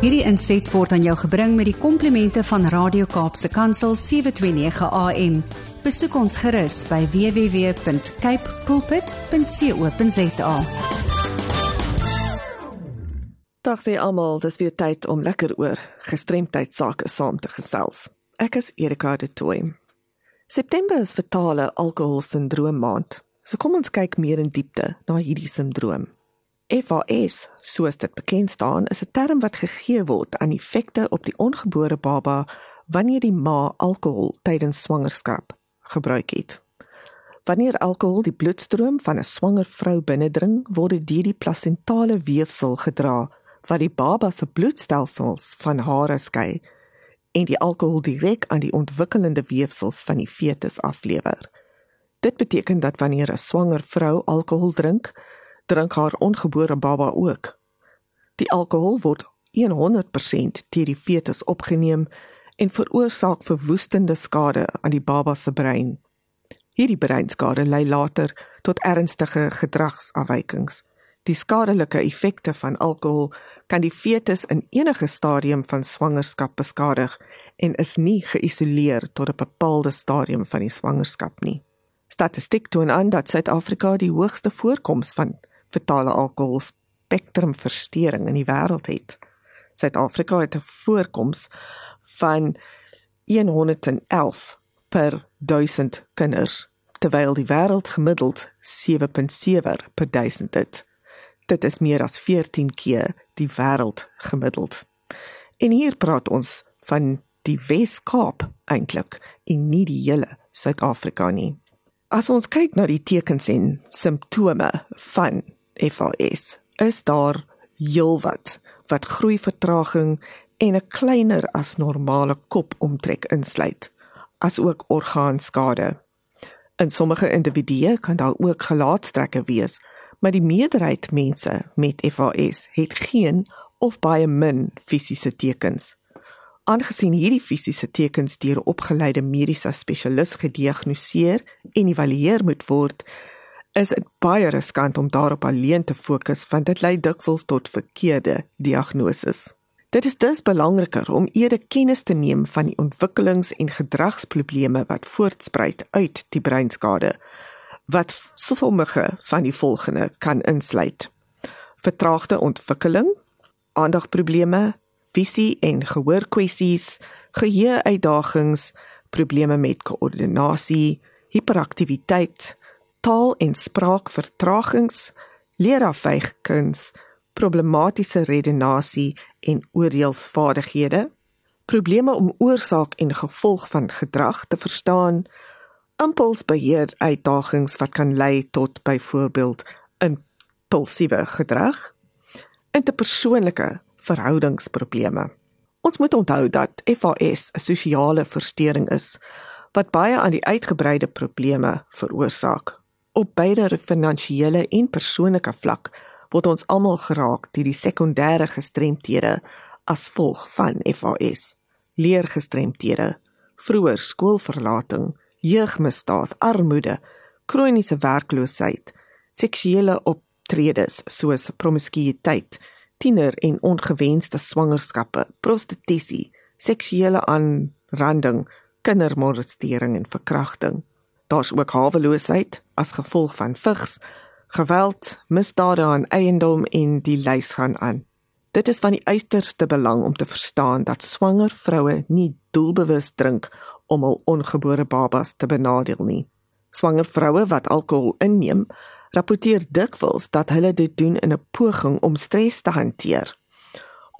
Hierdie inset word aan jou gebring met die komplimente van Radio Kaapse Kansel 729 AM. Besoek ons gerus by www.cape pulpit.co.za. Dag sê almal, dis weer tyd om lekker oor gestremdheid sake saam te gesels. Ek is Erika de Tooi. September is fatale alkoholsindroom maand. So kom ons kyk meer in diepte na hierdie sindroom. FAS, soos dit bekend staan, is 'n term wat gegee word aan effekte op die ongebore baba wanneer die ma alkohol tydens swangerskap gebruik het. Wanneer alkohol die bloedstroom van 'n swanger vrou binnendring, word dit deur die plasentale weefsel gedra wat die baba se bloedstelsels van hare skei en die alkohol direk aan die ontwikkelende weefsels van die fetus aflewer. Dit beteken dat wanneer 'n swanger vrou alkohol drink, drink haar ongebore baba ook. Die alkohol word 100% deur die fetus opgeneem en veroorsaak verwoestende skade aan die baba se brein. Hierdie breinskade lei later tot ernstige gedragsafwykings. Die skadelike effekte van alkohol kan die fetus in enige stadium van swangerskap beskadig en is nie geïsoleer tot 'n bepaalde stadium van die swangerskap nie. Statistiek toon aan dat Suid-Afrika die hoogste voorkoms van fatale alkohol spektrumversteuring in die wêreld het. Suid-Afrika het 'n voorkoms van 111 per 1000 kinders, terwyl die wêreld gemiddeld 7.7 per 1000 het. Dit is meer as 14 keer die wêreld gemiddeld. En hier praat ons van die Wes-Kaap eintlik en nie die hele Suid-Afrika nie. As ons kyk na die tekens en simptome van FAS, is daar heelwat wat groei vertraging en 'n kleiner as normale kopomtrek insluit, asook orgaanskade. In sommige individue kan daar ook gelaatstrekke wees, maar die meerderheid mense met FAS het geen of baie min fisiese tekens. Aangesien hierdie fisiese tekens deur opgeleide mediese spesialis gediagnoseer en evalueer moet word, is dit baie riskant om daarop alleen te fokus want dit lei dikwels tot verkeerde diagnoses. Dit is dus belangriker om eerder kennis te neem van die ontwikkelings- en gedragsprobleme wat voortspruit uit die breinskade wat sommige van die volgende kan insluit: vertraagde ontwikkeling, aandagprobleme, visie en gehoorkwessies, geheueuitdagings, probleme met koördinasie, hiperaktiwiteit, taal- en spraakvertragings, leerafwykings, problematiese redenasie en oordeelsvaardighede, probleme om oorsaak en gevolg van gedrag te verstaan, impulsbeheer uitdagings wat kan lei tot byvoorbeeld impulsiewe gedrag, interpersoonlike verhoudingsprobleme. Ons moet onthou dat FAS 'n sosiale verstoring is wat baie aan die uitgebreide probleme veroorsaak. Op beide finansiële en persoonlike vlak word ons almal geraak deur die sekondêre gestremthede as gevolg van FAS. Leergestremthede, vroeër skoolverlating, jeugmisdaad, armoede, kroniese werkloosheid, seksuele optredes soos promiskuïteit, tiener en ongewenste swangerskappe, prostitusie, seksuele aanranding, kindermolestering en verkrachting. Daar's ook haweloosheid as gevolg van vigs, geweld, misdade aan eiendom en die lys gaan aan. Dit is van die uiterste belang om te verstaan dat swanger vroue nie doelbewus drink om hul ongebore babas te benadeel nie. Swanger vroue wat alkohol inneem, rapporteer dikwels dat hulle dit doen in 'n poging om stres te hanteer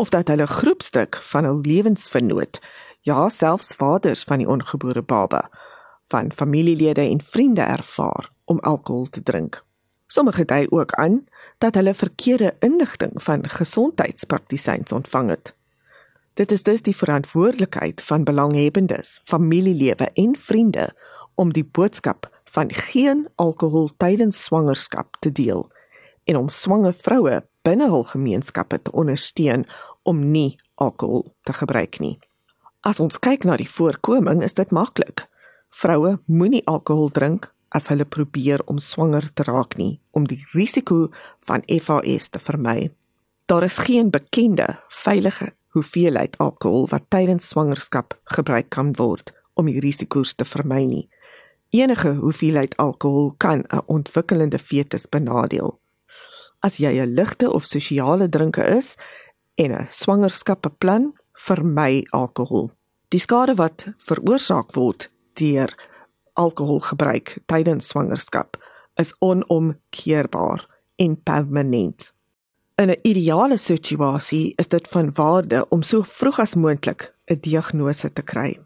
of dat hulle groepsdruk van hul lewensvernoot, ja selfs vaders van die ongebore baba, van familielede en vriende ervaar om alkohol te drink. Sommige dui ook aan dat hulle verkeerde inligting van gesondheidspraktisyns ontvang het. Dit is dus die verantwoordelikheid van belanghebbendes, familielewe en vriende om die boodskap van geen alkohol tydens swangerskap te deel en om swanger vroue binne hul gemeenskappe te ondersteun om nie alkohol te gebruik nie. As ons kyk na die voorkoming, is dit maklik. Vroue moenie alkohol drink as hulle probeer om swanger te raak nie om die risiko van FAS te vermy. Daar is geen bekende veilige hoeveelheid alkohol wat tydens swangerskap gebruik kan word om die risiko's te vermy nie. Enige hoeveelheid alkohol kan 'n ontwikkelende fetus benadeel. As jy 'n ligte of sosiale drinker is en 'n swangerskap beplan, vermy alkohol. Die skade wat veroorsaak word deur alkoholgebruik tydens swangerskap is onomkeerbaar en permanent. In 'n ideale situasie is dit van waarde om so vroeg as moontlik 'n diagnose te kry.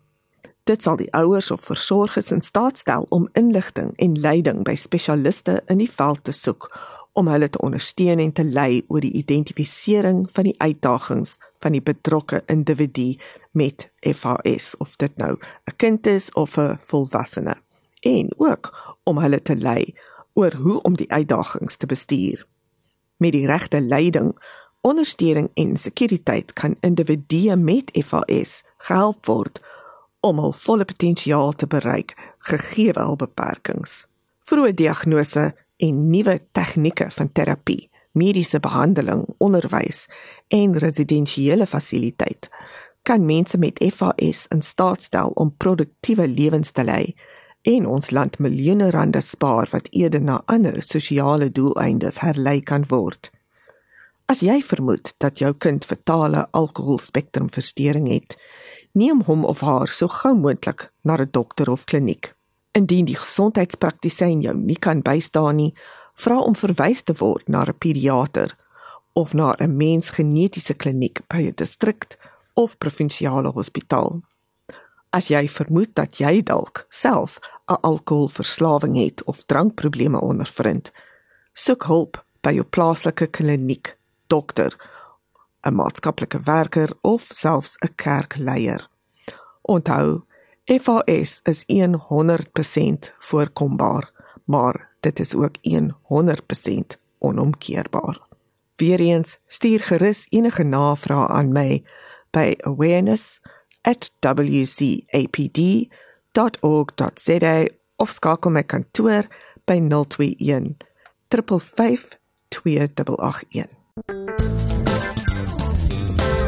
Dit sal die ouers of versorgers in staat stel om inligting en leiding by spesialiste in die veld te soek om hulle te ondersteun en te lei oor die identifisering van die uitdagings van die betrokke individu met FAS of dit nou 'n kind is of 'n volwassene en ook om hulle te lei oor hoe om die uitdagings te bestuur. Met die regte leiding, ondersteuning en sekuriteit kan individue met FAS gehelp word om hul volle potensiaal te bereik gegee wel beperkings. Vroeë diagnose en nuwe tegnieke van terapie, mediese behandeling, onderwys en residensiële fasiliteit kan mense met FAS in staat stel om produktiewe lewens te lei en ons land miljoene rande spaar wat eerder na ander sosiale doeleindes herlei kan word. As jy vermoed dat jou kind fatale alkoholspektrumversteuring het, neem hom of haar so gou moontlik na 'n dokter of kliniek. Indien die gesondheidspraktisyn jou nie kan bystaan nie, vra om verwys te word na 'n pediater of na 'n mensgenetiese kliniek by 'n distrik of provinsiale hospitaal. As jy vermoed dat jy dalk self 'n alkoholverslawing het of drankprobleme ondervind, soek hulp by jou plaaslike kliniek, dokter, 'n maatskaplike werker of selfs 'n kerkleier. Onthou, FAS is 100% voorkombaar, maar dit is ook 100% onomkeerbaar. Weereens stuur gerus enige navrae aan my by awareness@wcapd.org.za of skakel my kantoor by 021 355 2881.